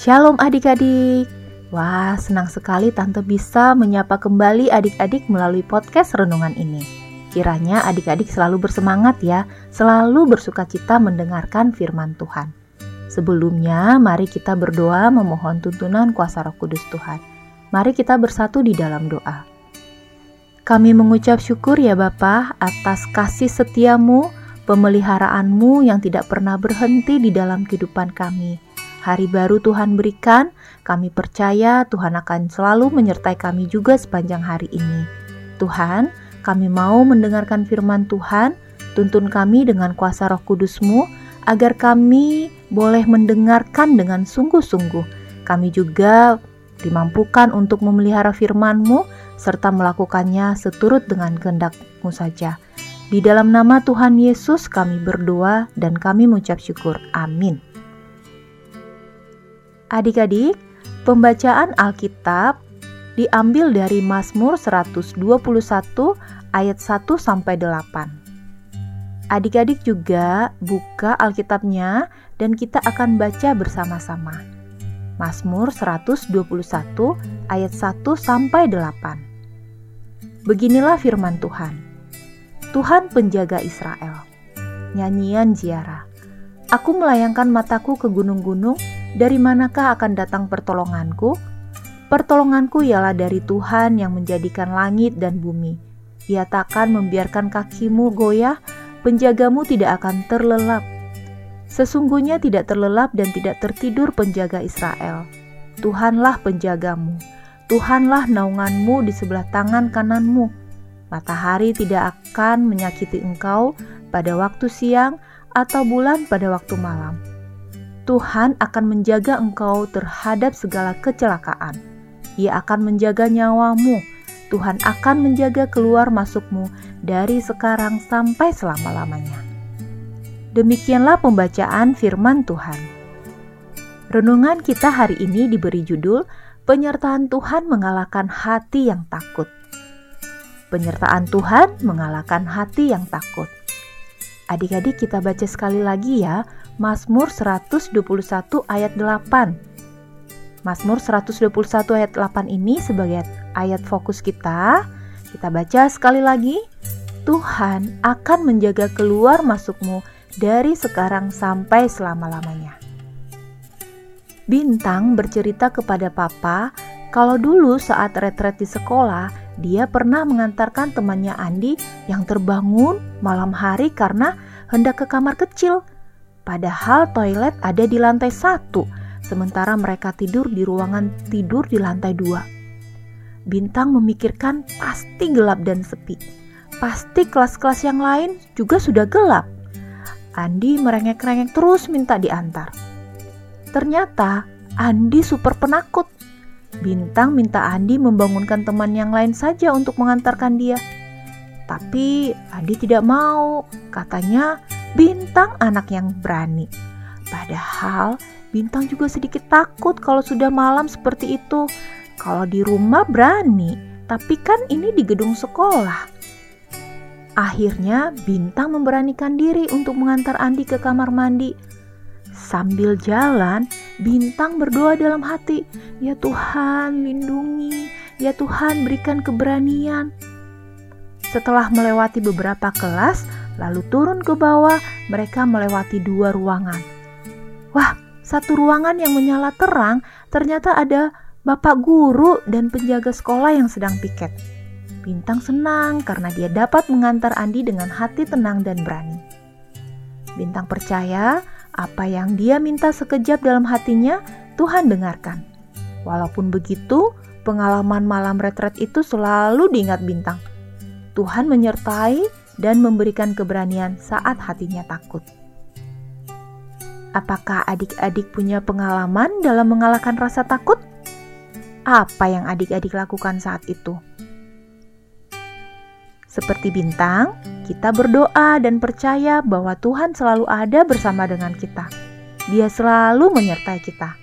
Shalom adik-adik. Wah, senang sekali Tante bisa menyapa kembali adik-adik melalui podcast renungan ini. Kiranya adik-adik selalu bersemangat ya, selalu bersuka cita mendengarkan firman Tuhan. Sebelumnya, mari kita berdoa memohon tuntunan kuasa roh kudus Tuhan. Mari kita bersatu di dalam doa. Kami mengucap syukur ya Bapa atas kasih setiamu, pemeliharaanmu yang tidak pernah berhenti di dalam kehidupan kami hari baru Tuhan berikan, kami percaya Tuhan akan selalu menyertai kami juga sepanjang hari ini. Tuhan, kami mau mendengarkan firman Tuhan, tuntun kami dengan kuasa roh kudusmu, agar kami boleh mendengarkan dengan sungguh-sungguh. Kami juga dimampukan untuk memelihara firman-Mu serta melakukannya seturut dengan kehendak-Mu saja. Di dalam nama Tuhan Yesus kami berdoa dan kami mengucap syukur. Amin. Adik-adik, pembacaan Alkitab diambil dari Mazmur 121 ayat 1 sampai 8. Adik-adik juga buka Alkitabnya dan kita akan baca bersama-sama. Mazmur 121 ayat 1 sampai 8. Beginilah firman Tuhan. Tuhan penjaga Israel. Nyanyian ziarah. Aku melayangkan mataku ke gunung-gunung dari manakah akan datang pertolonganku? Pertolonganku ialah dari Tuhan yang menjadikan langit dan bumi. Ia takkan membiarkan kakimu goyah, penjagamu tidak akan terlelap. Sesungguhnya tidak terlelap dan tidak tertidur penjaga Israel. Tuhanlah penjagamu. Tuhanlah naunganmu di sebelah tangan kananmu. Matahari tidak akan menyakiti engkau pada waktu siang atau bulan pada waktu malam Tuhan akan menjaga engkau terhadap segala kecelakaan. Ia akan menjaga nyawamu. Tuhan akan menjaga keluar masukmu dari sekarang sampai selama-lamanya. Demikianlah pembacaan firman Tuhan. Renungan kita hari ini diberi judul Penyertaan Tuhan mengalahkan hati yang takut. Penyertaan Tuhan mengalahkan hati yang takut. Adik-adik kita baca sekali lagi ya Mazmur 121 ayat 8. Mazmur 121 ayat 8 ini sebagai ayat fokus kita. Kita baca sekali lagi. Tuhan akan menjaga keluar masukmu dari sekarang sampai selama-lamanya. Bintang bercerita kepada papa kalau dulu saat retret di sekolah, dia pernah mengantarkan temannya Andi yang terbangun malam hari karena hendak ke kamar kecil Padahal toilet ada di lantai satu, sementara mereka tidur di ruangan tidur di lantai dua. Bintang memikirkan pasti gelap dan sepi. Pasti kelas-kelas yang lain juga sudah gelap. Andi merengek-rengek terus minta diantar. Ternyata Andi super penakut. Bintang minta Andi membangunkan teman yang lain saja untuk mengantarkan dia. Tapi Andi tidak mau. Katanya Bintang anak yang berani. Padahal Bintang juga sedikit takut kalau sudah malam seperti itu. Kalau di rumah berani, tapi kan ini di gedung sekolah. Akhirnya Bintang memberanikan diri untuk mengantar Andi ke kamar mandi. Sambil jalan, Bintang berdoa dalam hati, "Ya Tuhan, lindungi, ya Tuhan, berikan keberanian." Setelah melewati beberapa kelas, lalu turun ke bawah, mereka melewati dua ruangan. Wah, satu ruangan yang menyala terang ternyata ada bapak guru dan penjaga sekolah yang sedang piket. Bintang senang karena dia dapat mengantar Andi dengan hati tenang dan berani. Bintang percaya apa yang dia minta sekejap dalam hatinya, Tuhan dengarkan. Walaupun begitu, pengalaman malam retret itu selalu diingat Bintang. Tuhan menyertai dan memberikan keberanian saat hatinya takut. Apakah adik-adik punya pengalaman dalam mengalahkan rasa takut? Apa yang adik-adik lakukan saat itu? Seperti bintang, kita berdoa dan percaya bahwa Tuhan selalu ada bersama dengan kita. Dia selalu menyertai kita.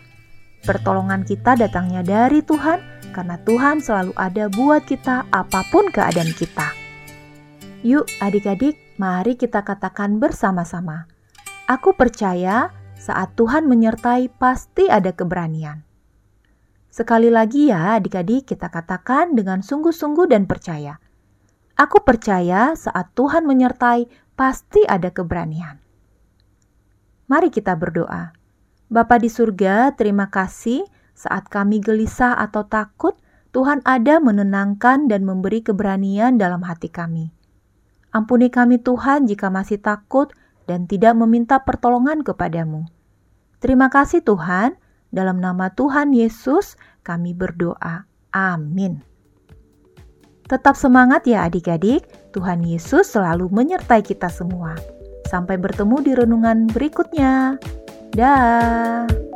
Pertolongan kita datangnya dari Tuhan, karena Tuhan selalu ada buat kita, apa pun keadaan kita. Yuk, adik-adik, mari kita katakan bersama-sama: "Aku percaya saat Tuhan menyertai, pasti ada keberanian." Sekali lagi, ya, adik-adik, kita katakan dengan sungguh-sungguh dan percaya. Aku percaya saat Tuhan menyertai, pasti ada keberanian. Mari kita berdoa. Bapa di surga, terima kasih saat kami gelisah atau takut, Tuhan ada menenangkan dan memberi keberanian dalam hati kami. Ampuni kami Tuhan jika masih takut dan tidak meminta pertolongan kepadamu. Terima kasih Tuhan, dalam nama Tuhan Yesus kami berdoa. Amin. Tetap semangat ya adik-adik, Tuhan Yesus selalu menyertai kita semua. Sampai bertemu di renungan berikutnya. Dah.